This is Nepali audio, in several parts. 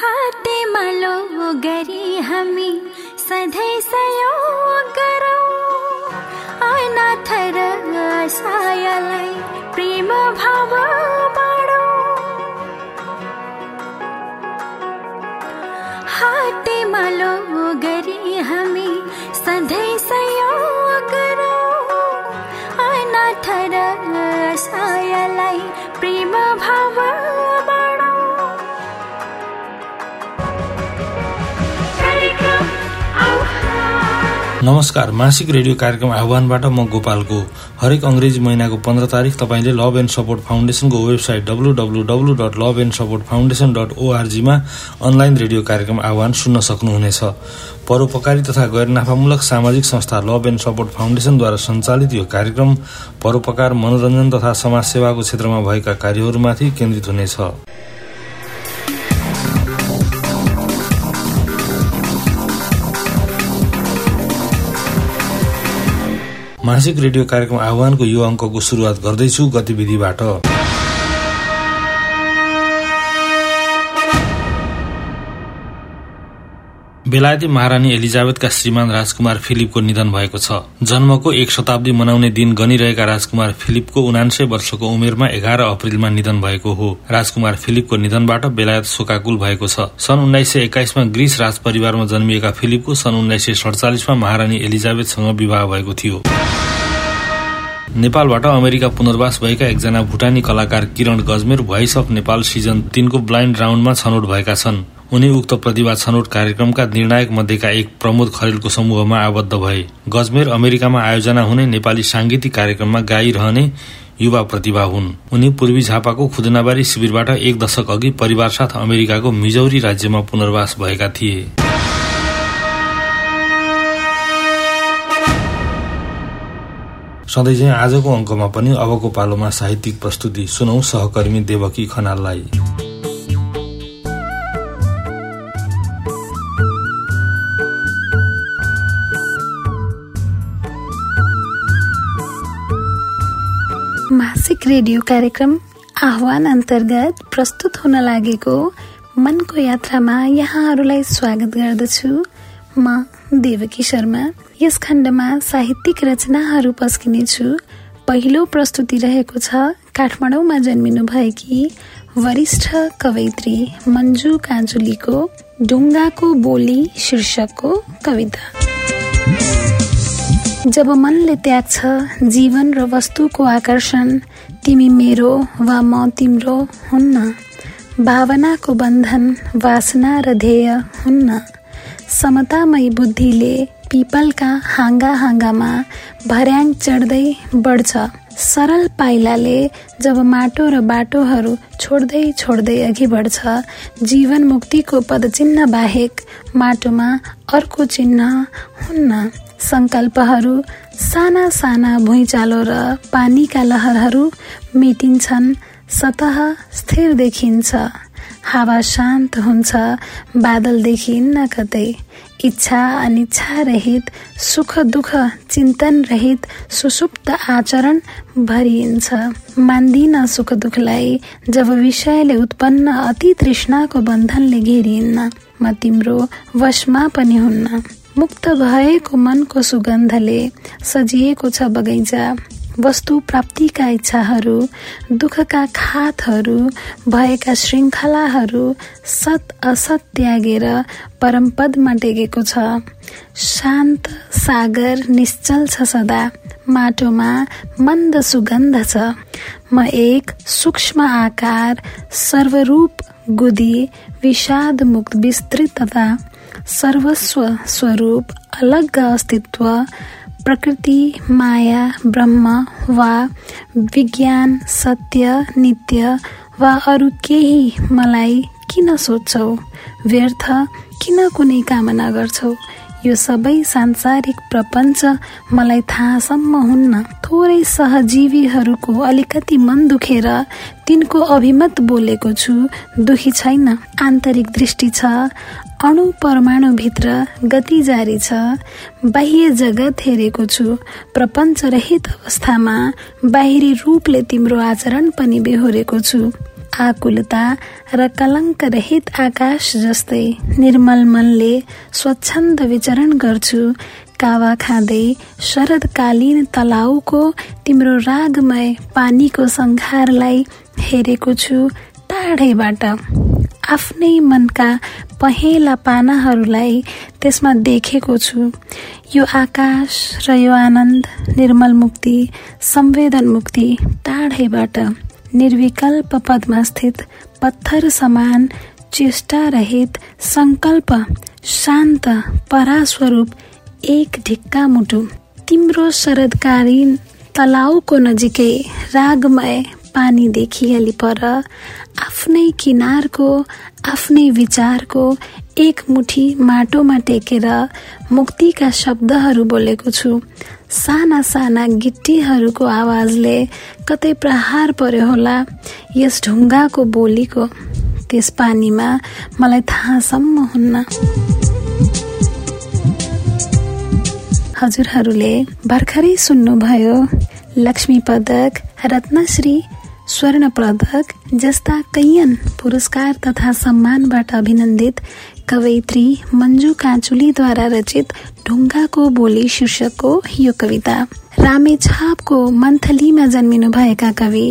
हाते मलो गरी हमी सधै सहयोग करो। अनाथर सायलाई प्रेम भावा नमस्कार मासिक रेडियो कार्यक्रम आह्वानबाट म गोपालको हरेक अङ्ग्रेजी महिनाको पन्ध्र तारिक तपाईँले love and support फाउन्डेसनको website W W W dot love and support foundation dot ओआरजीमा online radio कार्यक्रम आह्वान सुन्न सक्नुहुनेछ। परोपकारी तथा गैर नाफामूलक सामाजिक संस्था लभ एन्ड सपोर्ट फाउन्डेसनद्वारा सञ्चालित यो कार्यक्रम परोपकार मनोरञ्जन तथा समाजसेवाको क्षेत्रमा भएका कार्यहरूमाथि केन्द्रित हुनेछ। मासिक रेडियो कार्यक्रम आह्वानको यो अङ्कको सुरुवात गर्दैछु गतिविधिबाट। बेलायती महारानी एलिजाबेथका श्रीमान राजकुमार फिलिपको निधन भएको छ। जन्मको एक शताब्दी मनाउने दिन गनिरहेका राजकुमार फिलिपको उनान्सय वर्षको उमेरमा एघार अप्रेलमा निधन भएको हो। राजकुमार फिलिपको निधनबाट बेलायत शोकाकुल भएको छ। सन् उन्नाइस सय एक्काइसमा ग्रीस राजपरिवारमा जन्मिएका फिलिपको सन् उन्नाइस सय सडचालिसमा महारानी एलिजाबेथसँग विवाह भएको थियो। नेपालबाट अमेरिका पुनर्वास भएका एकजना भुटानी कलाकार Kiran Gajmer voice of Nepal season तीनको blind राउन्डमा छनौट भएका छन्। उनी उक्त प्रतिभा छनौट कार्यक्रमका निर्णायक मध्येका एक प्रमोद खरेलको समूहमा आबद्ध भए। गजमेर अमेरिकामा आयोजना हुने नेपाली सांगीतिक कार्यक्रममा गाइरहने युवा प्रतिभा हुन्। उनी पूर्वी झापाको खुदनाबारी शिविरबाट एक दशक अघि परिवार साथ अमेरिकाको मिजौरी राज्यमा पुनर्वास भएका थिए। सधैँ चाहिँ आजको अङ्कमा पनि अबको पालोमा साहित्यिक प्रस्तुति सुनौ सहकर्मी देवकी खनाललाई। मासिक रेडियो कार्यक्रम आह्वान अन्तर्गत प्रस्तुत हुन लागेको मनको यात्रामा यहाँहरूलाई स्वागत गर्दछु। म देवकी शर्मा। यस खण्डमा साहित्यिक रचनाहरू पस्किनेछु। पहिलो प्रस्तुति रहेको छ काठमाडौँमा जन्मिनु भएकी वरिष्ठ कवयित्री मन्जु काजुलीको ढुङ्गाको बोली शीर्षकको कविता। जब मनले त्याग्छ जीवन र वस्तुको आकर्षण तिमी मेरो वा म तिम्रो हुन्न। भावनाको बन्धन वासना र ध्येय हुन्न। समतामय बुद्धिले पिपलका हाँगा हाँगामा भर्याङ चढ्दै बढ्छ। सरल पाइलाले जब माटो र बाटोहरू छोड्दै छोड्दै अघि बढ्छ जीवन मुक्तिको पदचिन्ह बाहेक माटोमा अर्को चिन्ह हुन्न। संकल्पहरू साना साना भुइँचालो र पानीका लहरहरू मेटिन्छन् सतह स्थिर देखिन्छ। हावा शान्त हुन्छ बादल देखिन्न कतै इच्छा अनिच्छा रहित सुख दुःख चिन्तन रहित सुसुप्त आचरण भरिन्छ मान्दिन सुख दुःखलाई जब विषयले उत्पन्न अति तृष्णाको बन्धनले घेरिन्न म तिम्रो वशमा पनि हुन्न. मुक्त भएको मनको सुगन्धले सजिएको छ बगैँचा। वस्तु प्राप्तिका इच्छाहरू दुःखका खातहरू भएका श्रृङ्खलाहरू सत असत त्यागेर परमपदमा टेकेको छ। शान्त सागर निश्चल छ सदा माटोमा मन्द सुगन्ध छ। म एक सूक्ष्म आकार सर्वरूप गुदी विषाद मुक्त विस्तृतता सर्वस्व स्वरूप अलग अस्तित्व प्रकृति माया ब्रह्म वा विज्ञान सत्य नित्य वा अरू केही मलाई किन सोध्छौ? व्यर्थ किन कुनै कामना गर्छौ? यो सबै सांसारिक प्रपञ्च मलाई थाहासम्म हुन्न थोरै सहजीवीहरूको अलिकति मन दुखेर तिनको अभिमत बोलेको छु। दुखी छैन। आन्तरिक दृष्टि छ। अणु परमाणु भित्र गति जारी छ। बाह्य जगत हेरेको छु। प्रपञ्च रहित अवस्थामा बाहिरी रूपले तिम्रो आचरण पनि बेहोरेको छु। आकुलता र कलङ्क रहित आकाश जस्तै निर्मल मनले स्वच्छन्द विचरण गर्छु। कावा खाँदै शरदकालीन तलाउको तिम्रो रागमय पानीको सङ्घारलाई हेरेको छु टाढैबाट। आफ्नै मनका पहेँला पानाहरूलाई त्यसमा देखेको छु। यो आकाश र यो आनन्द निर्मल मुक्ति संवेदन मुक्ति टाढैबाट। निर्विकल्प पदमा स्थित पत्थर समान चेष्टा रहित संकल्प शान्त परास्वरूप एक ढिक्का मुटु। तिम्रो शरदकालीन तलाउको नजिकै रागमय पानी देखिहाली पर। आफ्नै किनारको आफ्नै विचारको एक मुठी माटोमा टेकेर मुक्तिका शब्दहरू बोलेको छु। साना साना गिट्टीहरूको आवाजले कतै प्रहार पर्यो होला यस ढुङ्गाको बोलीको। त्यस पानीमा मलाई थाहासम्म हुन्न। हजुरहरूले भर्खरै सुन्नुभयो लक्ष्मी पदक रत्नश्री स्वर्ण पदक जस्ता कैयन पुरस्कार तथा सम्मानबाट अभिनन्दित कवयित्री मन्जु काँचुलीद्वारा रचित ढुङ्गाको बोली शीर्षकको यो कविता। रामेछापको मन्थलीमा जन्मिनुभएका कवि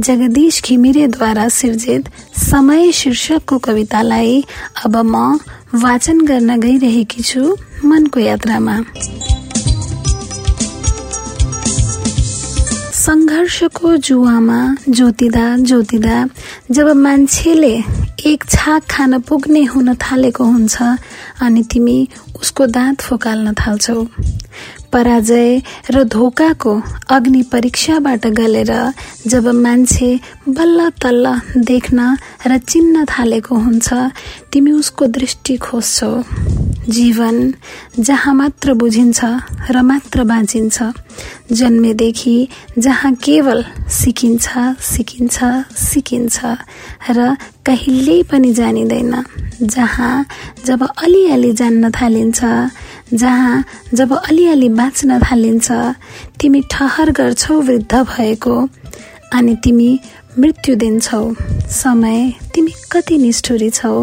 जगदीश घिमिरेद्वारा सिर्जित समय शीर्षकको कवितालाई अब म वाचन गर्न गइरहेकी छु मनको यात्रामा। सङ्घर्षको जुवामा जोतिदा जोतिदा जब मान्छेले एक छाक खान पुग्ने हुन थालेको हुन्छ अनि तिमी उसको दाँत फोकाल्न थाल्छौ। पराजय र धोकाको अग्नि परीक्षाबाट गलेर जब मान्छे बल्ल तल्ल देख्न र चिन्न थालेको हुन्छ तिमी उसको दृष्टि खोज्छौ। जीवन जहाँ मात्र बुझिन्छ र मात्र बाँचिन्छ। जन्मेदेखि जहाँ केवल सिकिन्छ सिकिन्छ सिकिन्छ र कहिल्यै पनि जानिँदैन। जहाँ जब अलिअलि जान्न थालिन्छ जहाँ जब अलिअलि बाँच्न थालिन्छ तिमी ठहर गर्छौ वृद्ध भएको अनि तिमी मृत्यु दिन्छौ। समय तिमी कति निष्ठुरी छौ।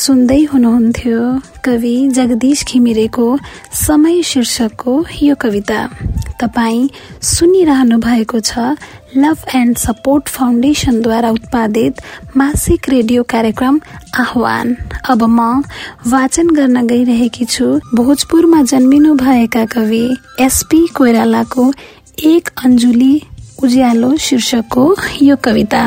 सुन्दै हुनुहुन्थ्यो कवि जगदीश घिमिरेको समय शीर्षकको यो कविता। तपाईँ सुनिरहनु भएको छ लभ एन्ड सपोर्ट फाउन्डेसनद्वारा उत्पादित मासिक रेडियो कार्यक्रम आह्वान। अब म वाचन गर्न गइरहेकी छु भोजपुरमा जन्मिनु भएका कवि एसपी कोइरालाको एक अञ्जुली उज्यालो शीर्षकको यो कविता।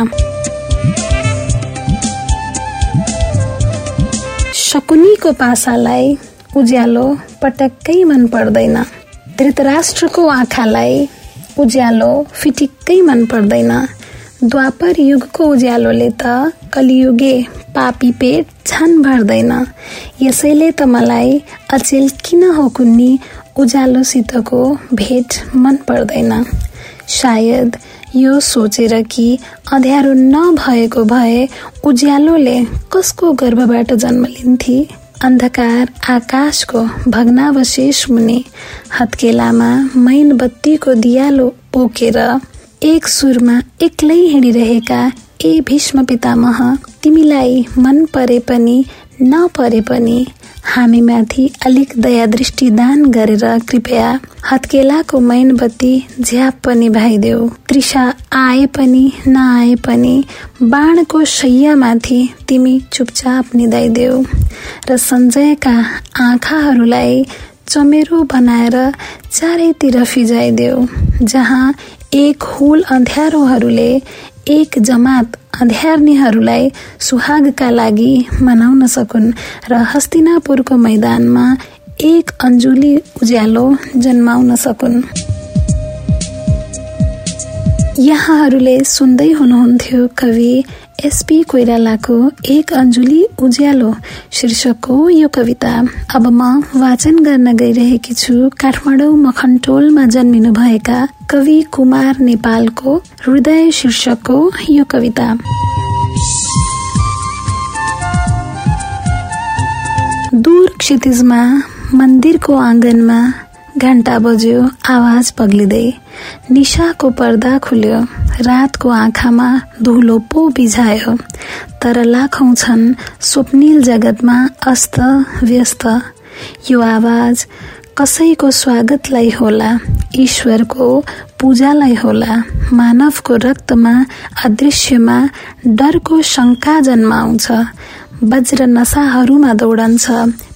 शकुनीको पासालाई उज्यालो पटक्कै मन पर्दैन। धृतराष्ट्रको आँखालाई उज्यालो फिटिक्कै मन पर्दैन। द्वापर युगको उज्यालोले त कलियुगे पापी पेट छान भर्दैन। यसैले त मलाई अचेल किन हो कुन्नी उज्यालोसितको भेट मन पर्दैन। सायद यो सोचेर कि अँध्यारो नभएको भए उज्यालोले कसको गर्भबाट जन्म लिन्थे? अन्धकार आकाशको भग्नावशेष मुनि हत्केलामा मैन बत्तीको दियालो पोकेर एक सुरमा एक्लै हिँडिरहेका ए भीष्म पितामह तिमीलाई मन परे पनि नपरे पनि हामीमाथि अलिक दया दृष्टि दान गरेर कृपया हत्केलाको मैन बत्ती झ्याप पनि भाइदेऊ। तृषा आए पनि नआए पनि बाणको शैयामाथि तिमी चुपचाप निधाइदेऊ। र सञ्जयका आँखाहरूलाई चमेरो बनाएर चारैतिर फिजाइदेऊ जहाँ एक हुल अँध्यारोहरूले एक जमात अध्यार्नीहरूलाई सुहागका लागि मनाउन सकुन् र हस्तिनापुरको मैदानमा एक अञ्जुली उज्यालो जन्माउन सकुन्। यहाँहरूले सुन्दै हुनुहुन्थ्यो कवि एसपी कोइरालाको एक अञ्जुली उज्यालो। शीर्षकको यो कविता अब म वाचन गर्न गइरहेकी छु काठमाडौँ मखनटोलमा जन्मिनु भएका कवि कुमार नेपालको हृदय शीर्षकको यो कविता। दूर क्षितिजमा मन्दिरको आँगनमा घन्टा बज्यो आवाज पग्लिँदै। निशाको पर्दा खुल्यो। रातको आँखामा धुलो पो बिझायो। तर लाखौं छन् स्वप्निल जगतमा अस्त व्यस्त। यो आवाज कसैको स्वागतलाई होला ईश्वरको पूजालाई होला मानवको रक्तमा अदृश्यमा डरको शङ्का जन्माउँछ वज्र नसाहरूमा दौडन्छ।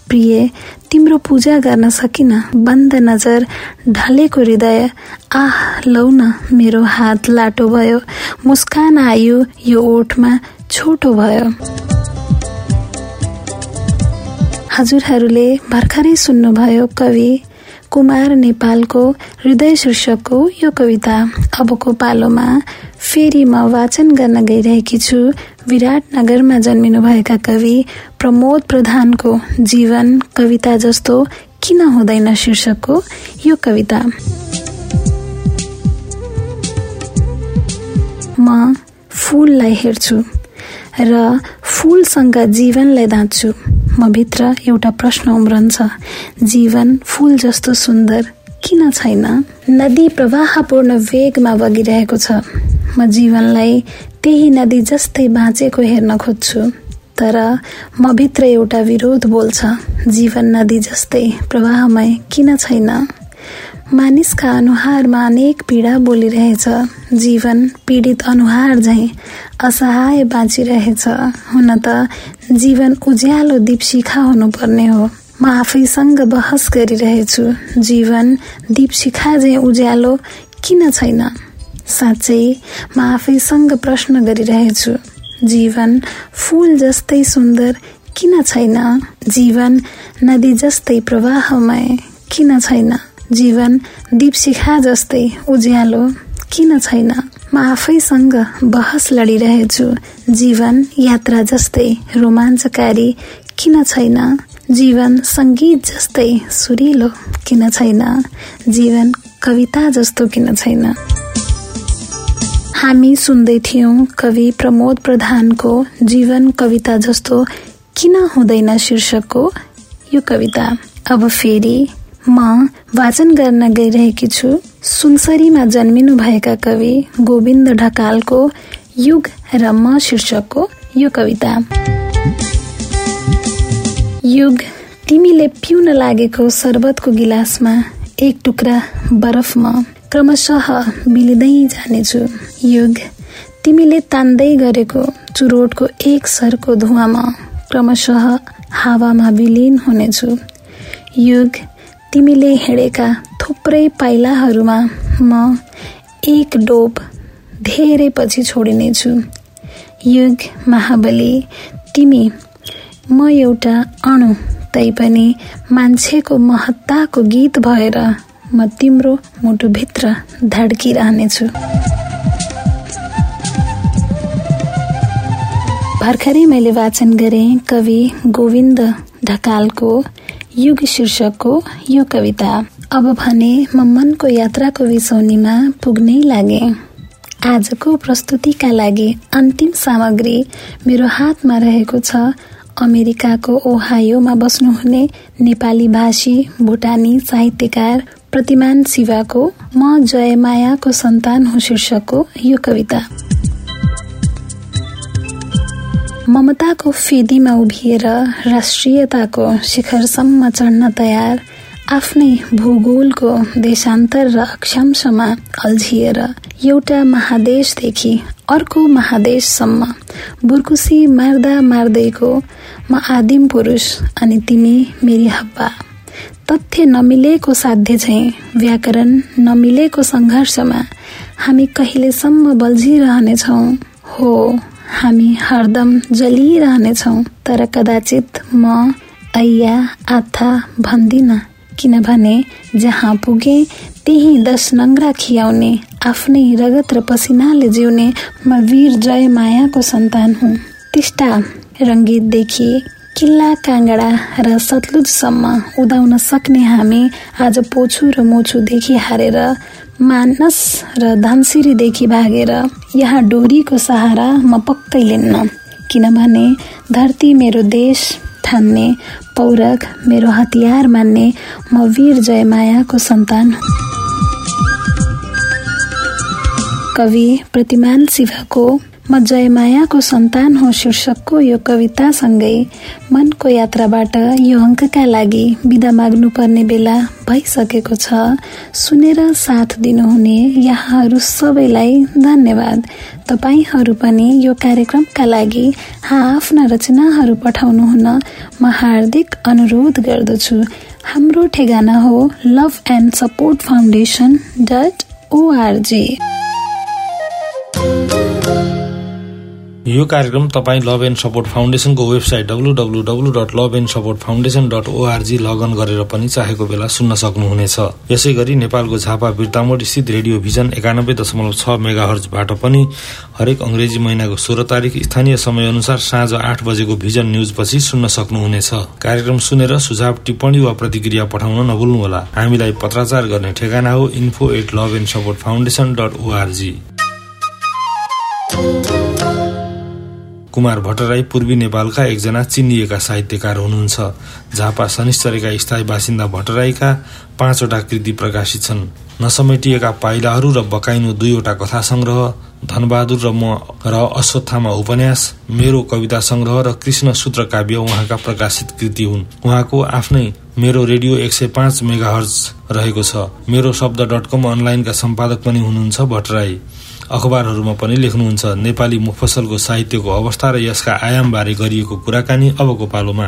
प्रिय तिम्रो पूजा गर्न सकिन। बन्द नजर ढलेको हृदय आह लौ न मेरो हात लाटो भयो। मुस्कान आयो यो ओठमा छोटो भयो। हजुरहरूले भर्खरै सुन्नुभयो कवि कुमार नेपालको हृदय शीर्षकको यो कविता अबको पालोमा फेरि म वाचन गर्न गइरहेकी छु। विराटनगरमा जन्मिनुभएका कवि प्रमोद प्रधानको जीवन कविता जस्तो किन हुँदैन शीर्षकको यो कविता। म फुललाई हेर्छु र फुलसँग जीवनलाई दाँच्छु। म भित्र एउटा प्रश्न उम्रन्छ। जीवन फुल जस्तो सुन्दर किन छैन? नदी प्रवाहपूर्ण वेगमा बगिरहेको छ। म जीवनलाई त्यही नदी जस्तै बाँचेको हेर्न खोज्छु। तर म भित्र एउटा विरोध बोल्छ। जीवन नदी जस्तै प्रवाहमय किन छैन? मानिसका अनुहारमा अनेक पीडा बोलिरहेछ। जीवन पीडित अनुहार झै असहाय बाँचिरहेछ। हुन त जीवन उज्यालो दीपशिखा हुनुपर्ने हो। म आफैसँग बहस गरिरहेछु। जीवन दीपशिखा झै उज्यालो किन छैन? साँच्चै म आफैसँग प्रश्न गरिरहेछु। जीवन फुल जस्तै सुन्दर किन छैन? जीवन नदी जस्तै प्रवाहमय किन छैन? जीवन दीपशिखा जस्तै उज्यालो। किन छैन? म आफैसँग बहस लडिरहेछु। जीवन यात्रा जस्तै रोमाञ्चकारी किन छैन? जीवन सङ्गीत जस्तै सुरिलो किन छैन? जीवन कविता जस्तो किन छैन? हामी सुन्दै थियौँ कवि प्रमोद प्रधानको जीवन कविता जस्तो किन हुँदैन शीर्षकको यो कविता। अब फेरि म वाचन गर्न गइरहेकी छु। सुनसरीमा जन्मिनु भएका कवि गोविन्द ढकालको युग र म शीर्षकको यो कविता। युग तिमीले पिउन लागेको शरबतको गिलासमा एक टुक्रा बरफ म। क्रमशः बिलिँदै जानेछु। युग तिमीले तान्दै गरेको चुरोटको एक सरको धुवामा क्रमशः हावामा विलिन हुनेछु। युग तिमीले हिँडेका थुप्रै पाइलाहरूमा म एक डोब धेरै पछि छोडिनेछु। युग महाबली तिमी म एउटा अणु तैपनि मान्छेको महत्ताको गीत भएर म तिम्रो मुटुभित्र धड्किरहनेछु। भर्खरै मैले वाचन गरेँ कवि गोविन्द ढकालको युग शीर्षकको यो कविता। अब भने म मनको यात्राको विसौनीमा पुग्नै लागे। आजको प्रस्तुतिका लागि अन्तिम सामग्री मेरो हातमा रहेको छ अमेरिकाको ओहायोमा बस्नुहुने नेपाली भाषी भुटानी साहित्यकार प्रतिमान शिवाको म जयमायाको सन्तान हो शीर्षकको यो कविता। ममताको फेदीमा उभिएर राष्ट्रियताको शिखरसम्म चढ्न तयार आफ्नै भूगोलको देशान्तर र अक्षांशमा अल्झिएर एउटा महादेशदेखि अर्को महादेशसम्म बुर्कुसी मार्दा मार्दैको म आदिम पुरुष अनि तिमी मेरी हब्बा तथ्य नमिलेको साध्य चाहिँ व्याकरण नमिलेको सङ्घर्षमा हामी कहिलेसम्म बल्झिरहनेछौ? हो। हामी हरदम जलिरहनेछौँ तर कदाचित म ऐया आथा भन्दिन। किनभने जहाँ पुगे त्यही दस नङ्ग्रा खियाउने आफ्नै रगत र पसिनाले जिउने म वीर जय मायाको सन्तान हुँ। टिस्टा रङ्गीतदेखि किल्ला काङ्गडा र सतलुजसम्म उदाउन सक्ने हामी आज पोछु र मोछुदेखि हारेर मानस र धनसिरीदेखि भागेर यहाँ डोरीको सहारा म पक्कै लिन्न। किनभने धरती मेरो देश ठान्ने पौरख मेरो हतियार मान्ने म वीर जयमायाको सन्तान। कवि प्रतिमान शिवको म जयमायाको सन्तान हो शीर्षकको यो कवितासँगै मनको यात्राबाट यो अङ्कका लागि विदा माग्नुपर्ने बेला भइसकेको छ। सुनेर साथ दिनुहुने यहाँहरू सबैलाई धन्यवाद। तपाईँहरू पनि यो कार्यक्रमका लागि आफ्ना रचनाहरू पठाउनुहुन म हार्दिक अनुरोध गर्दछु। हाम्रो ठेगाना हो love and support foundation dot ORG यो कार्यक्रम तपाईँ love and support फाउन्डेसनको website W W W dot love and support foundation dot ORG log on गरेर पनि चाहेको बेला सुन्न सक्नुहुनेछ। यसै गरी नेपालको झापा बिर्तामोड स्थित रेडियो भिजन एकानब्बे दशमलव छ मेगा हर्जबाट पनि हरेक अङ्ग्रेजी महिनाको सोह्र तारिक स्थानीय समय अनुसार साँझ आठ बजेको भिजन न्युज पछि सुन्न सक्नुहुनेछ। कार्यक्रम सुनेर सुझाव टिप्पणी वा प्रतिक्रिया पठाउन नभुल्नुहोला। हामीलाई पत्राचार गर्ने ठेगाना हो info at love and support foundation dot ORG Kumar Bhattarai पूर्वी नेपालका एकजना चिनिएका साहित्यकार हुनुहुन्छ। झापा शनिश्चरेका स्थायी बासिन्दा भट्टराईका पाँचवटा कृति प्रकाशित छन्। नसमेटिएका पाइलाहरू र बकाइनु दुईवटा कथा संग्रह धनबहादुर र म र अश्वत्थामा उपन्यास मेरो कविता संग्रह र कृष्ण सूत्र काव्य उहाँका प्रकाशित कृति हुन्। उहाँको आफ्नै मेरो रेडियो एक सय पाँच मेगा रहेको छ। मेरो शब्द डट कम अनलाइनका सम्पादक पनि हुनुहुन्छ भट्टराई। अखबारहरूमा पनि लेख्नुहुन्छ नेपाली मुफसलको साहित्यको अवस्था र यसका आयामबारे गरिएको कुराकानी अबको पालोमा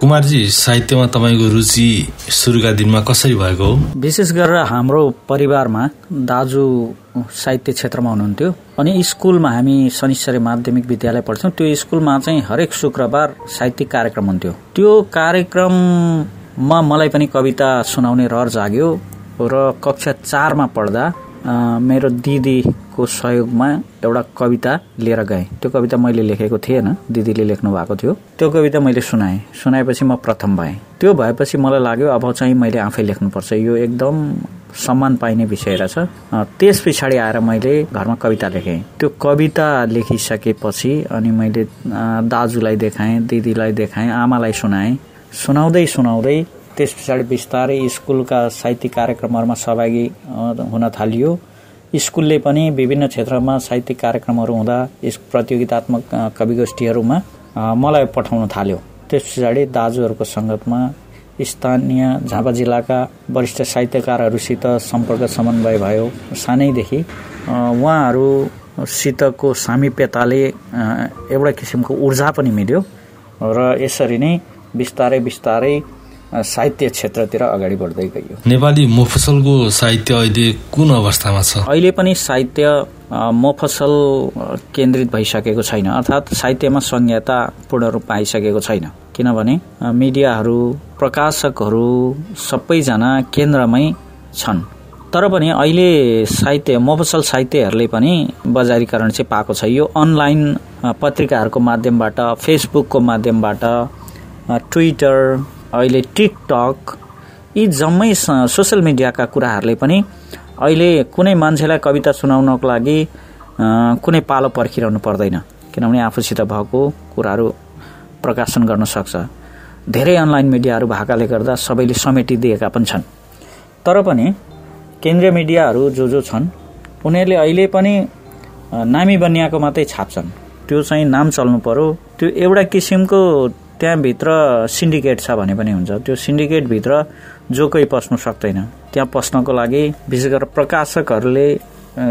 कुमारजी साहित्यमा तपाईँको रुचि सुरुका दिनमा कसरी भएको? हो विशेष गरेर हाम्रो परिवारमा दाजु साहित्य क्षेत्रमा हुनुहुन्थ्यो अनि स्कुलमा हामी शनिश्चरी माध्यमिक विद्यालय पढ्थ्यौँ। त्यो स्कुलमा चाहिँ हरेक शुक्रबार साहित्यिक कार्यक्रम हुन्थ्यो। त्यो कार्यक्रममा मलाई पनि कविता सुनाउने रहर जाग्यो। र कक्षा चारमा पढ्दा मेरो दिदीको सहयोगमा एउटा कविता लिएर गएँ। त्यो कविता मैले लेखेको थिएन दिदीले लेख्नु भएको थियो। त्यो कविता मैले सुनाएँ। सुनाएपछि म प्रथम भएँ। त्यो भएपछि मलाई लाग्यो अब चाहिँ मैले आफै लेख्नुपर्छ। यो एकदम सम्मान पाइने विषय रहेछ। त्यस पछाडि आएर मैले घरमा कविता लेखेँ। त्यो कविता लेखिसकेपछि अनि मैले दाजुलाई देखाएँ दिदीलाई देखाएँ आमालाई सुनाएँ। सुनाउँदै सुनाउँदै त्यस पछाडि बिस्तारै स्कुलका साहित्यिक कार्यक्रमहरूमा सहभागी हुन थालियो। स्कुलले पनि विभिन्न क्षेत्रमा साहित्यिक कार्यक्रमहरू हुँदा यस प्रतियोगितात्मक कविगोष्ठीहरूमा मलाई पठाउन थाल्यो। त्यस पछाडि दाजुहरूको सङ्गतमा स्थानीय झापा जिल्लाका वरिष्ठ साहित्यकारहरूसित सम्पर्क समन्वय भयो। सानैदेखि उहाँहरूसितको सामिप्यताले एउटा किसिमको ऊर्जा पनि मिल्यो। र यसरी नै बिस्तारै बिस्तारै साहित्य क्षेत्रतिर अगाडि बढ्दै गयो नेपाली मोफसलको साहित्य अहिले कुन अवस्थामा छ? अहिले पनि साहित्य मोफसल केन्द्रित भइसकेको छैन। अर्थात् साहित्यमा संहिता पूर्ण रूप पाइसकेको छैन। किनभने मिडियाहरू प्रकाशकहरू सबैजना केन्द्रमै छन्। तर पनि अहिले साहित्य मोफसल साहित्यहरूले पनि बजारीकरण चाहिँ पाएको छ। यो अनलाइन पत्रिकाहरूको माध्यमबाट फेसबुकको माध्यमबाट ट्विटर अहिले टिकटक यी जम्मै सोसियल मिडियाका कुराहरूले पनि अहिले कुनै मान्छेलाई कविता सुनाउनको लागि कुनै पालो पर्खिरहनु पर्दैन। किनभने आफूसित भएको कुराहरू प्रकाशन गर्न सक्छ। धेरै अनलाइन मिडियाहरू भएकाले गर्दा सबैले समेटिदिएका पनि छन्। तर पनि केन्द्रीय मिडियाहरू जो जो छन् उनीहरूले अहिले पनि नामी बनियाको मात्रै छाप्छन्। त्यो चाहिँ नाम चल्नु पर्यो। त्यो एउटा किसिमको त्यहाँभित्र सिन्डिकेट छ भने पनि हुन्छ। त्यो सिन्डिकेटभित्र जो कोही पस्नु सक्दैन। त्यहाँ पस्नको लागि विशेष गरेर प्रकाशकहरूले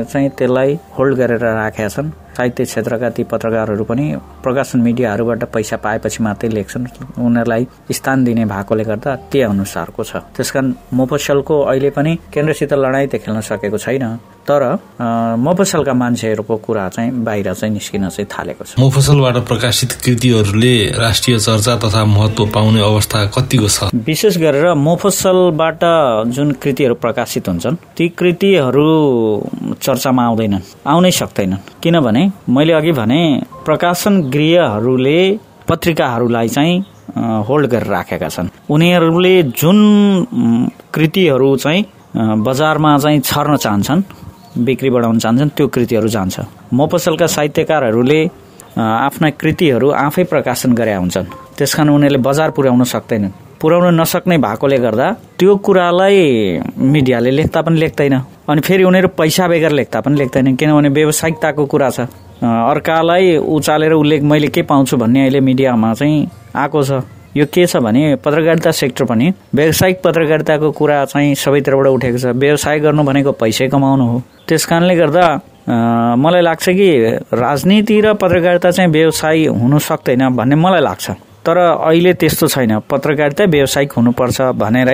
चाहिँ त्यसलाई होल्ड गरेर राखेका छन्। साहित्य क्षेत्रका ती पत्रकारहरू पनि प्रकाशन मिडियाहरूबाट पैसा पाएपछि मात्रै लेख्छन्। उनीहरूलाई स्थान दिने भएकोले गर्दा त्यही अनुसारको छ। त्यसकारण मोफसलको अहिले पनि केन्द्रसित लडाईँ त खेल्न सकेको छैन तर मफसलका मान्छेहरूको कुरा चाहिँ बाहिर चाहिँ निस्किन चाहिँ थालेको छ। मफसलबाट प्रकाशित कृतिहरूले राष्ट्रिय चर्चा तथा महत्व पाउने अवस्था कतिको छ? विशेष गरेर मोफसलबाट जुन कृतिहरू प्रकाशित हुन्छन् ती कृतिहरू चर्चामा आउँदैनन् आउनै सक्दैनन्। किनभने मैले अघि भने प्रकाशन गृहहरूले पत्रिकाहरूलाई चाहिँ होल्ड गरेर राखेका छन्। उनीहरूले जुन कृतिहरू चाहिँ बजारमा चाहिँ छर्न चाहन्छन् बिक्री बढाउन चाहन्छन् त्यो कृतिहरू जान्छ। मफसलका साहित्यकारहरूले आफ्ना कृतिहरू आफै प्रकाशन गरे हुन्छन्। त्यसकारण उनीहरूले बजार पुर्याउन सक्दैनन्। पुर्याउन नसक्ने भएकोले गर्दा त्यो कुरालाई मिडियाले लेख्दा पनि लेख्दैन। अनि फेरि उनीहरू पैसा बेगर लेख्दा पनि लेख्दैनन् किनभने व्यावसायिकताको कुरा छ। अर्कालाई उचालेर उल्लेख मैले के पाउँछु भन्ने अहिले मिडियामा चाहिँ आएको छ। यो के छ भने पत्रकारिता सेक्टर पनि व्यावसायिक पत्रकारिताको कुरा चाहिँ सबैतिरबाट उठेको छ। व्यवसाय गर्नु भनेको पैसै कमाउनु हो। त्यस कारणले गर्दा मलाई लाग्छ कि राजनीति र पत्रकारिता चाहिँ व्यवसाय हुनु सक्दैन भन्ने मलाई लाग्छ। तर अहिले त्यस्तो छैन। पत्रकारिता व्यावसायिक हुनुपर्छ भनेर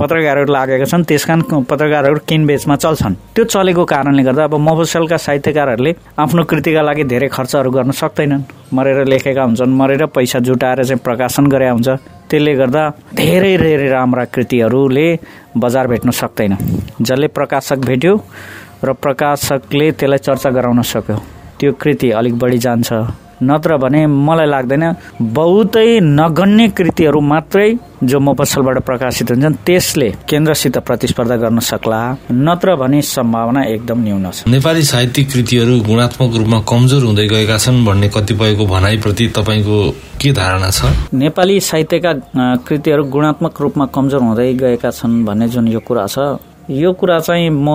पत्रकारहरू लागेका छन्। त्यस कारण पत्रकारहरू किनबेचमा चल्छन्। त्यो चलेको कारणले गर्दा अब मफसलका साहित्यकारहरूले आफ्नो कृतिका लागि धेरै खर्चहरू गर्न सक्दैनन्। मरेर लेखेका हुन्छन्। मरेर पैसा जुटाएर चाहिँ प्रकाशन गरे हुन्छ। त्यसले गर्दा धेरै धेरै राम्रा कृतिहरूले बजार भेट्न सक्दैन। जसले प्रकाशक भेट्यो र प्रकाशकले त्यसलाई चर्चा गराउन सक्यो। त्यो कृति अलिक बढी जान्छ। नत्र भने मलाई लाग्दैन बहुतै नगण्य कृतिहरू मात्रै जो मफसलबाट प्रकाशित हुन्छन् त्यसले केन्द्रसित प्रतिस्पर्धा गर्न सक्ला। नत्र भने सम्भावना एकदम न्यून छ। नेपाली साहित्यिक कृतिहरू गुणात्मक रूपमा कमजोर हुँदै गएका छन् भन्ने कतिपयको भनाइप्रति तपाईँको के धारणा छ? नेपाली साहित्यका कृतिहरू गुणात्मक रूपमा कमजोर हुँदै गएका छन् भन्ने जुन यो कुरा छ यो कुरा चाहिँ म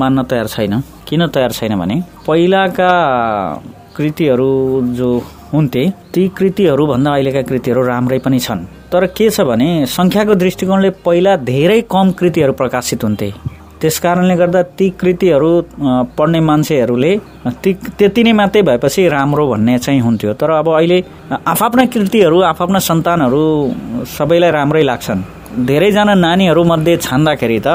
मान्न तयार छैन। किन तयार छैन भने पहिलाका कृतिहरू जो हुन्थे ती कृतिहरूभन्दा अहिलेका कृतिहरू राम्रै पनि छन्। तर के छ भने सङ्ख्याको दृष्टिकोणले पहिला धेरै कम कृतिहरू प्रकाशित हुन्थे। त्यस कारणले गर्दा ती कृतिहरू पढ्ने मान्छेहरूले ती त्यति नै मात्रै भएपछि राम्रो भन्ने चाहिँ हुन्थ्यो। तर अब अहिले आफ्ना कृतिहरू आफ्ना सन्तानहरू सबैलाई राम्रै लाग्छन्। धेरैजना नानीहरू मध्ये छान्दाखेरि त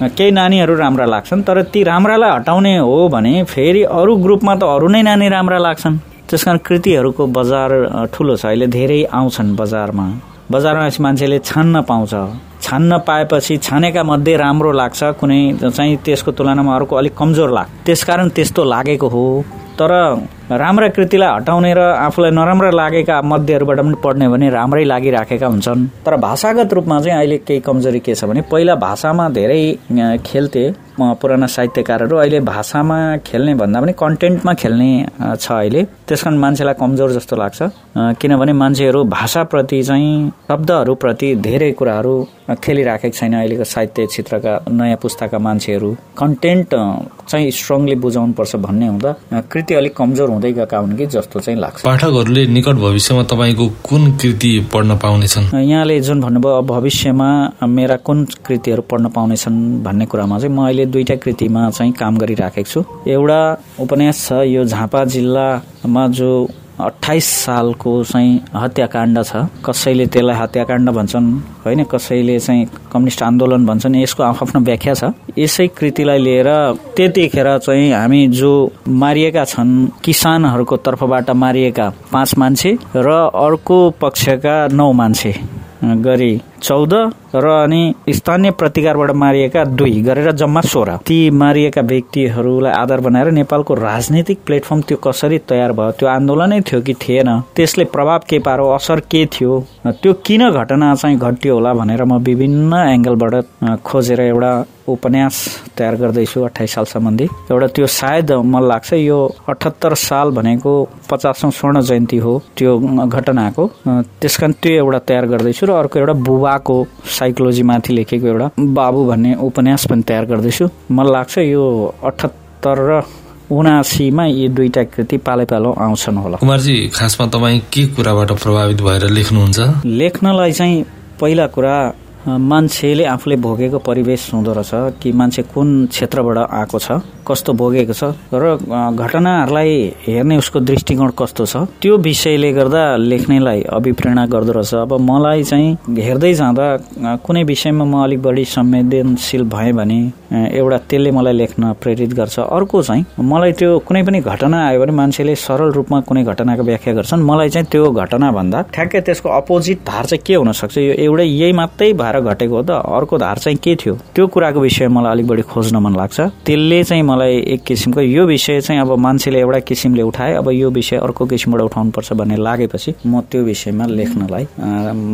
केही नानीहरू राम्रा लाग्छन् तर ती राम्रालाई हटाउने हो भने फेरि अरू ग्रुपमा त अरू नै नानी राम्रा लाग्छन्। त्यस कारण कृतिहरूको बजार ठुलो छ। अहिले धेरै आउँछन् बजारमा। बजारमा मान्छेले छान्न पाउँछ। छान्न पाएपछि छानेका मध्ये राम्रो लाग्छ। कुनै चाहिँ त्यसको तुलनामा अर्को अलिक कमजोर लाग्छ त्यसकारण त्यस्तो लागेको हो। तर राम्रा कृतिलाई हटाउने र आफूलाई नराम्रा लागेका मध्येहरूबाट पनि पढ्ने भने राम्रै लागिराखेका हुन्छन्। तर भाषागत रूपमा चाहिँ अहिले केही कमजोरी के छ भने पहिला भाषामा धेरै खेल्थे। पुराना साहित्यकारहरू अहिले भाषामा खेल्ने भन्दा पनि कन्टेन्टमा खेल्ने छ अहिले। त्यस कारण मान्छेलाई कमजोर जस्तो लाग्छ। किनभने मान्छेहरू भाषाप्रति चाहिँ शब्दहरूप्रति धेरै कुराहरू खेलिराखेको छैन अहिलेको साहित्य क्षेत्रका नयाँ पुस्ताका मान्छेहरू। कन्टेन्ट चाहिँ स्ट्रङली बुझाउनु पर्छ भन्ने हुँदा कृति अलिक कमजोर हुँदै गएका हुन् कि जस्तो चाहिँ लाग्छ। पाठकहरूले निकट भविष्यमा तपाईँको कुन कृति पढ्न पाउनेछन्? यहाँले जुन भन्नुभयो भविष्यमा मेरा कुन कृतिहरू पढ्न पाउनेछन् भन्ने कुरामा चाहिँ म अहिले दुईटा कृतिमा चाहिँ काम गरिराखेको छु। एउटा उपन्यास छ यो झापा जिल्लामा जो अठाइस सालको चाहिँ हत्याकाण्ड छ। कसैले त्यसलाई हत्याकाण्ड भन्छन् होइन? कसैले चाहिँ कम्युनिस्ट आन्दोलन भन्छन् यसको आफ्नो व्याख्या छ। यसै कृतिलाई लिएर त्यतिखेर चाहिँ हामी जो मारिएका छन् किसानहरूको तर्फबाट मारिएका पाँच मान्छे र अर्को पक्षका नौ मान्छे गरी चौध र अनि स्थानीय प्रतिकारबाट मारिएका दुई गरेर जम्मा सोह्र। ती मारिएका व्यक्तिहरूलाई आधार बनाएर नेपालको राजनीतिक प्लेटफर्म त्यो कसरी तयार भयो त्यो आन्दोलनै थियो कि थिएन? त्यसले प्रभाव के पारो असर के थियो? त्यो किन घटना चाहिँ घट्यो होला भनेर म विभिन्न एङ्गलबाट खोजेर एउटा उपन्यास तयार गर्दैछु अठाइस साल सम्बन्धी। एउटा त्यो सायद मलाई लाग्छ यो अठहत्तर साल भनेको पचासौँ स्वर्ण जयन्ती हो त्यो घटनाको। त्यस कारण त्यो एउटा तयार गर्दैछु र अर्को एउटा बुबाको साइकोलोजी माथि लेखेको एउटा बाबु भन्ने उपन्यास पनि तयार गर्दैछु। मलाई लाग्छ यो अठहत्तर र उनासीमा यी दुईटा कृति पालै पालो आउँछन् होला। कुमारजी खासमा तपाईँ के कुराबाट प्रभावित भएर लेख्नुहुन्छ? लेख्नलाई चाहिँ पहिला कुरा मान्छेले आफूले भोगेको परिवेश हुँदो रहेछ कि मान्छे कुन क्षेत्रबाट आएको छ कस्तो भोगेको छ र घटनाहरूलाई हेर्ने उसको दृष्टिकोण कस्तो छ त्यो विषयले गर्दा लेख्नेलाई अभिप्रेरणा गर्दो रहेछ। अब मलाई चाहिँ हेर्दै जाँदा कुनै विषयमा म अलिक बढी संवेदनशील भएँ भने एउटा त्यसले मलाई लेख्न प्रेरित गर्छ। अर्को चाहिँ मलाई त्यो कुनै पनि घटना आयो भने मान्छेले सरल रूपमा कुनै घटनाको व्याख्या गर्छन्। मलाई चाहिँ त्यो घटना भन्दा ठ्याक्कै त्यसको अपोजिट धार चाहिँ के हुन सक्छ यो एउटै यही मात्रै भएर घटेको हो त अर्को धार चाहिँ के थियो? त्यो कुराको विषय मलाई अलिक बढी खोज्न मन लाग्छ। त्यसले चाहिँ मलाई एक किसिमको यो विषय चाहिँ अब मान्छेले एउटा किसिमले उठाए अब यो विषय अर्को किसिमबाट उठाउनु पर्छ भन्ने लागेपछि म त्यो विषयमा लेख्नलाई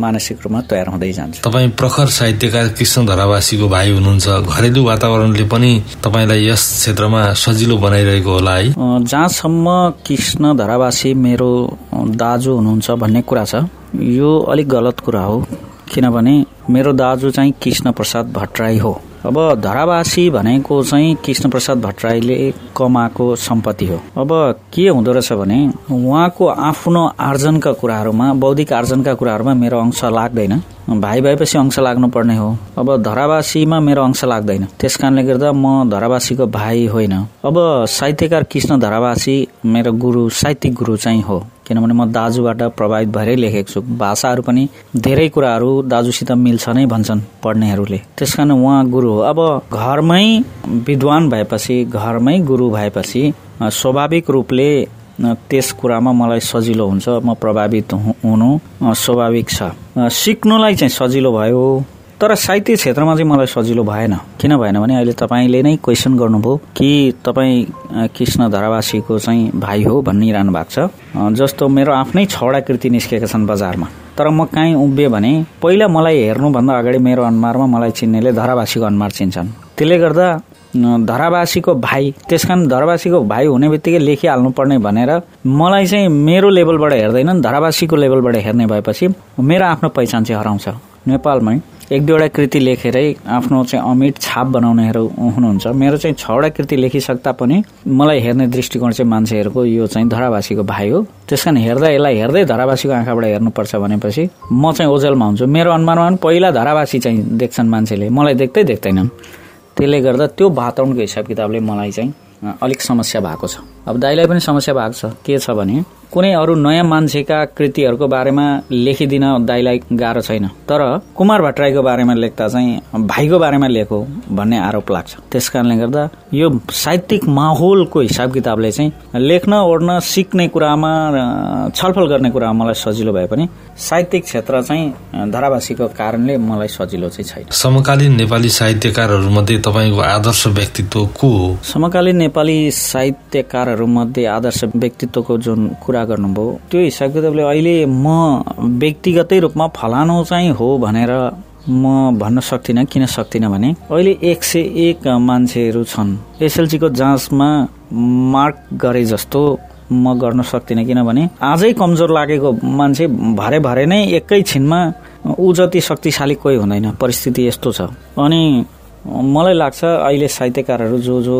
मानसिक रूपमा तयार हुँदै जान्छु। तपाईँ प्रखर साहित्यकार कृष्ण धरावासीको भाइ हुनुहुन्छ। घरेलु वातावरणले पनि तपाईँलाई यस क्षेत्रमा सजिलो बनाइरहेको होला है। जहाँसम्म कृष्ण धरावासी मेरो दाजु हुनुहुन्छ भन्ने कुरा छ यो अलिक गलत कुरा हो। किनभने मेरो दाजु चाहिँ कृष्ण प्रसाद भट्टराई हो। अब धरावासी भनेको चाहिँ कृष्ण प्रसाद भट्टराईले कमाएको सम्पत्ति हो। अब के हुँदो रहेछ भने उहाँको आफ्नो आर्जनका कुराहरूमा बौद्धिक आर्जनका कुराहरूमा मेरो अंश लाग्दैन। भाइ भएपछि अंश लाग्नु पर्ने हो। अब धरावासीमा मेरो अंश लाग्दैन। त्यस कारणले गर्दा म धरावासीको भाइ होइन। अब साहित्यकार कृष्ण धरावासी मेरो गुरु साहित्यिक गुरु चाहिँ हो। किनभने म दाजुबाट प्रभावित भएरै लेखेको छु। भाषाहरू पनि धेरै कुराहरू दाजुसित मिल्छ नै भन्छन् पढ्नेहरूले। त्यस कारण उहाँ गुरु हो। अब घरमै विद्वान भएपछि घरमै गुरु भएपछि स्वाभाविक रूपले त्यस कुरामा मलाई सजिलो हुन्छ। म प्रभावित हुनु स्वाभाविक छ। सिक्नुलाई चाहिँ सजिलो भयो। तर साहित्य क्षेत्रमा चाहिँ मलाई सजिलो भएन। किन भएन भने अहिले तपाईँले नै क्वेसन गर्नुभयो कि तपाईँ कृष्ण धारावासीको चाहिँ भाइ हो भनिरहनु भएको छ। जस्तो मेरो आफ्नै छवटा कृति निस्केका छन् बजारमा। तर म कहीँ उभिएँ भने पहिला मलाई हेर्नुभन्दा अगाडि मेरो अनुहारमा मलाई चिन्नेले धरावासीको अनुहार चिन्छन्। त्यसले गर्दा धरावासीको भाइ त्यस कारण धरावासीको भाइ हुने बित्तिकै लेखिहाल्नु पर्ने भनेर मलाई चाहिँ मेरो लेभलबाट हेर्दैन धरावासीको लेभलबाट हेर्ने भएपछि मेरो आफ्नो पहिचान चाहिँ हराउँछ। नेपालमै एक दुईवटा कृति लेखेरै आफ्नो चाहिँ अमिट छाप बनाउनेहरू हुनुहुन्छ। मेरो चाहिँ छवटा कृति लेखिसक्दा पनि मलाई हेर्ने दृष्टिकोण चाहिँ मान्छेहरूको यो चाहिँ धरावासीको भाइ हो। त्यस कारण हेर्दा यसलाई हेर्दै धरावासीको आँखाबाट हेर्नुपर्छ भनेपछि म चाहिँ ओझेलमा हुन्छु। मेरो अनुमानमा पनि पहिला धरावासी चाहिँ देख्छन् मान्छेले। मलाई देख्दै देख्दैनन्। त्यसले गर्दा त्यो वातावरणको हिसाब किताबले मलाई चाहिँ अलिक समस्या भएको छ। अब दाइलाई पनि समस्या भएको छ। के छ भने कुनै अरू नयाँ मान्छेका कृतिहरूको बारेमा लेखिदिन दाईलाई गाह्रो छैन। तर कुमार भट्टराईको बारेमा लेख्दा चाहिँ भाइको बारेमा लेखो भन्ने आरोप लाग्छ। त्यस कारणले गर्दा यो साहित्यिक माहौलको हिसाब किताबले चाहिँ लेख्न ओढ्न सिक्ने कुरामा छलफल गर्ने कुरामा मलाई सजिलो भए पनि साहित्यिक क्षेत्र चाहिँ धारावासीको कारणले मलाई सजिलो चाहिँ छैन। समकालीन नेपाली साहित्यकारहरू मध्ये तपाईँको आदर्श व्यक्तित्व को हो? समकालीन नेपाली साहित्यकारहरू मध्ये आदर्श व्यक्तित्वको जुन कुरा गर्नुभयो त्यो हिसाब किताबले अहिले म व्यक्तिगतै रूपमा फलानु चाहिँ हो भनेर म भन्न सक्दिनँ किन सक्दिनँ भने अहिले एक सय एक मान्छेहरू छन्। एसएलसीको जाँचमा मार्क गरे जस्तो म गर्न सक्दिनँ किनभने आजै कमजोर लागेको मान्छे भरे भरे नै एकैछिनमा ऊ जति शक्तिशाली कोही हुँदैन। परिस्थिति यस्तो छ। अनि मलाई लाग्छ अहिले साहित्यकारहरू जो जो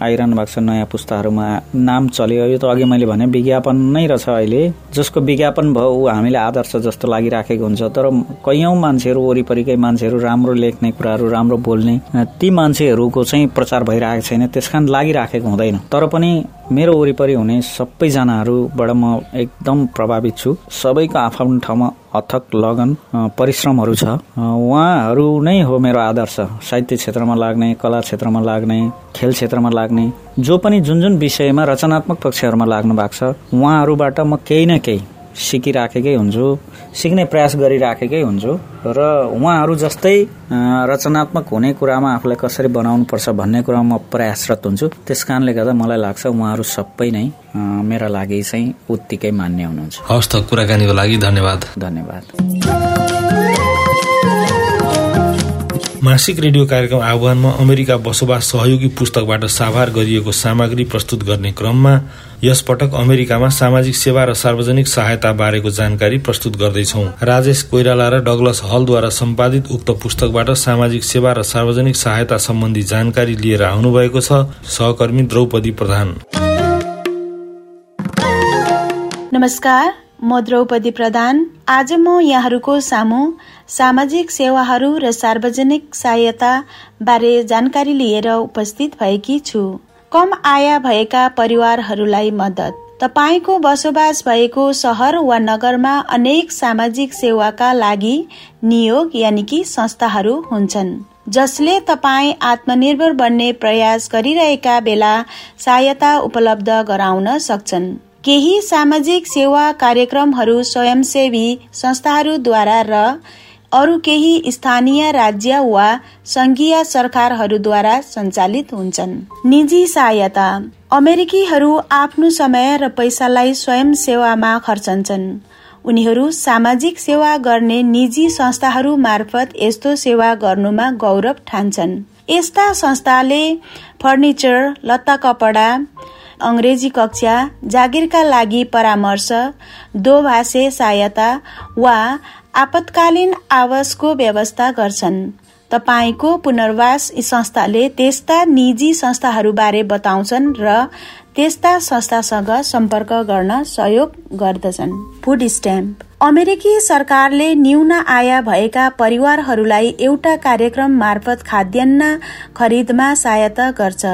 आइरहनु भएको छ नयाँ पुस्ताहरूमा नाम चल्यो यो त अघि मैले भने विज्ञापन नै रहेछ अहिले। जसको विज्ञापन भयो ऊ हामीले आदर्श जस्तो लागिराखेको हुन्छ। तर कैयौँ मान्छेहरू वरिपरिकै मान्छेहरू राम्रो लेख्ने कुराहरू राम्रो बोल्ने ती मान्छेहरूको चाहिँ प्रचार भइरहेको छैन त्यस कारण लागिराखेको हुँदैन। तर पनि मेरो वरिपरि हुने सबैजनाहरूबाट म एकदम प्रभावित छु। सबैको आफ्नो ठाउँमा अथक लगन परिश्रमहरू छ। उहाँहरू नै हो मेरो आदर्श। साहित्य क्षेत्रमा लाग्ने कला क्षेत्रमा लाग्ने खेल क्षेत्रमा लाग्ने जो पनि जुन जुन विषयमा रचनात्मक पक्षहरूमा लाग्नु भएको छ उहाँहरूबाट म केही न केही सिकिराखेकै हुन्छु सिक्ने प्रयास गरिराखेकै हुन्छु र उहाँहरू जस्तै रचनात्मक हुने कुरामा आफूलाई कसरी बनाउनु पर्छ भन्ने कुरामा म प्रयासरत हुन्छु। त्यस कारणले गर्दा मलाई लाग्छ उहाँहरू सबै नै मेरा लागि चाहिँ उत्तिकै मान्य हुनुहुन्छ। हवस् त कुराकानीको लागि धन्यवाद। धन्यवाद। मासिक रेडियो कार्यक्रम आह्वानमा अमेरिका बसोबास सहयोगी पुस्तकबाट साभार गरिएको सामग्री प्रस्तुत गर्ने क्रममा यस पटक अमेरिकामा सामाजिक सेवा र सार्वजनिक सहायता बारेको जानकारी प्रस्तुत गर्दैछौ। राजेश कोइराला र डगलस हलद्वारा सम्पादित उक्त पुस्तकबाट सामाजिक सेवा र सार्वजनिक सहायता सम्बन्धी जानकारी लिएर आउनुभएको छ। सहकर्मी द्रौपदी प्रधान। नमस्कार। म द्रौपदी प्रधान। आज म यहाँहरूको सामु सामाजिक सेवाहरू र सार्वजनिक सहायता बारे जानकारी लिएर उपस्थित भएकी छु। कम आय भएका परिवारहरूलाई मद्दत। तपाईँको बसोबास भएको सहर वा नगरमा अनेक सामाजिक सेवाका लागि नियोग यानि कि संस्थाहरू हुन्छन् जसले तपाईँ आत्मनिर्भर बन्ने प्रयास गरिरहेका बेला सहायता उपलब्ध गराउन सक्छन्। केही सामाजिक सेवा कार्यक्रमहरू स्वयंसेवी संस्थाहरूद्वारा र अरू केही स्थानीय राज्य वा संघीय सरकारहरूद्वारा सञ्चालित हुन्छन्। निजी सहायता। अमेरिकीहरू आफ्नो समय र पैसालाई स्वयं सेवामा खर्चन्छन्। उनीहरू सामाजिक सेवा गर्ने निजी संस्थाहरू मार्फत यस्तो सेवा गर्नुमा गौरव ठान्छन्। यस्ता संस्थाले फर्निचर लत्ता कपडा अङ्ग्रेजी कक्षा जागिरका लागि परामर्श दोभाषे सहायता वा आपतकालीन आवासको व्यवस्था गर्छन्। तपाईँको पुनर्वास संस्थाले त्यस्ता निजी संस्थाहरूबारे बताउँछन् र त्यस्ता संस्थासँग सम्पर्क गर्न सहयोग गर्दछन्। Food stamp. अमेरिकी सरकारले न्यून आय भएका परिवारहरूलाई एउटा कार्यक्रम मार्फत खाद्यान्न खरिदमा सहायता गर्छ।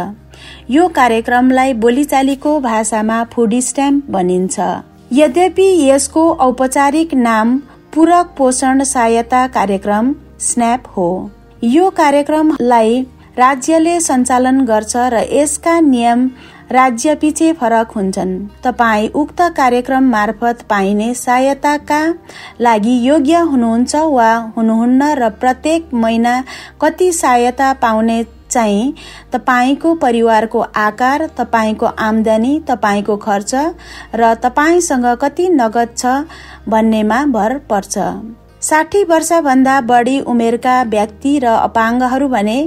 यो कार्यक्रमलाई बोलीचालीको भाषामा फुड स्ट्याम्प भनिन्छ। यद्यपि यसको औपचारिक नाम पूरक पोषण सहायता कार्यक्रम स्न्याप हो। यो कार्यक्रमलाई राज्यले सञ्चालन गर्छ र यसका नियम राज्य पछि फरक हुन्छन्। तपाईँ उक्त कार्यक्रम मार्फत पाइने सहायताका लागि योग्य हुनुहुन्छ वा हुनुहुन्न र प्रत्येक महिना कति सहायता पाउने चाहिँ तपाईँको परिवारको आकार तपाईँको आमदानी तपाईँको खर्च र तपाईँसँग कति नगद छ भन्नेमा भर पर्छ। साठी वर्षभन्दा बढी उमेरका व्यक्ति र अपाङ्गहरू भने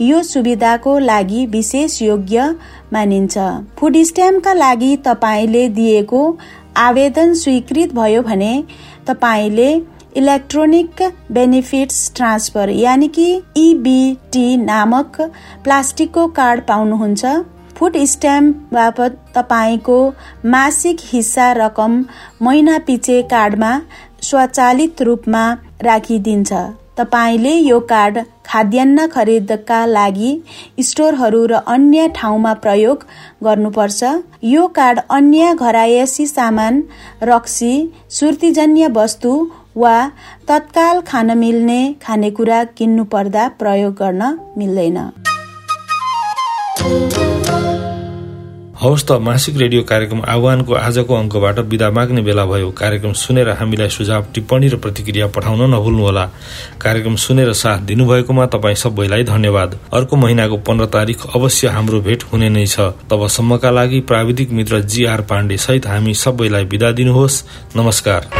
यो सुविधाको लागि विशेष योग्य मानिन्छ। फुड स्ट्याम्पका लागि तपाईँले दिएको आवेदन स्वीकृत भयो भने तपाईँले इलेक्ट्रोनिक बेनिफिट्स ट्रान्सफर यानि कि इबिटी नामक प्लास्टिकको कार्ड पाउनुहुन्छ। फुड स्ट्याम्प बापत तपाईँको मासिक हिस्सा रकम महिना पछि कार्डमा स्वचालित रूपमा राखिदिन्छ। तपाईँले यो कार्ड खाद्यान्न खरिदका लागि स्टोरहरू र अन्य ठाउँमा प्रयोग गर्नुपर्छ। यो कार्ड अन्य घरायसी सामान रक्सी सुर्तीजन्य वस्तु वा तत्काल खान मिल्ने खानेकुरा किन्नु पर्दा प्रयोग गर्न मिल्दैन। हवस् त मासिक रेडियो कार्यक्रम आह्वानको आजको अङ्कबाट विदा माग्ने बेला भयो। कार्यक्रम सुनेर हामीलाई सुझाव टिप्पणी र प्रतिक्रिया पठाउन नभुल्नुहोला। कार्यक्रम सुनेर साथ दिनुभएकोमा तपाईँ सबैलाई धन्यवाद। अर्को महिनाको पन्ध्र तारिक अवश्य हाम्रो भेट हुने नै छ। तबसम्मका लागि प्राविधिक मित्र जीआर पाण्डे सहित हामी सबैलाई विदा दिनुहोस्। नमस्कार।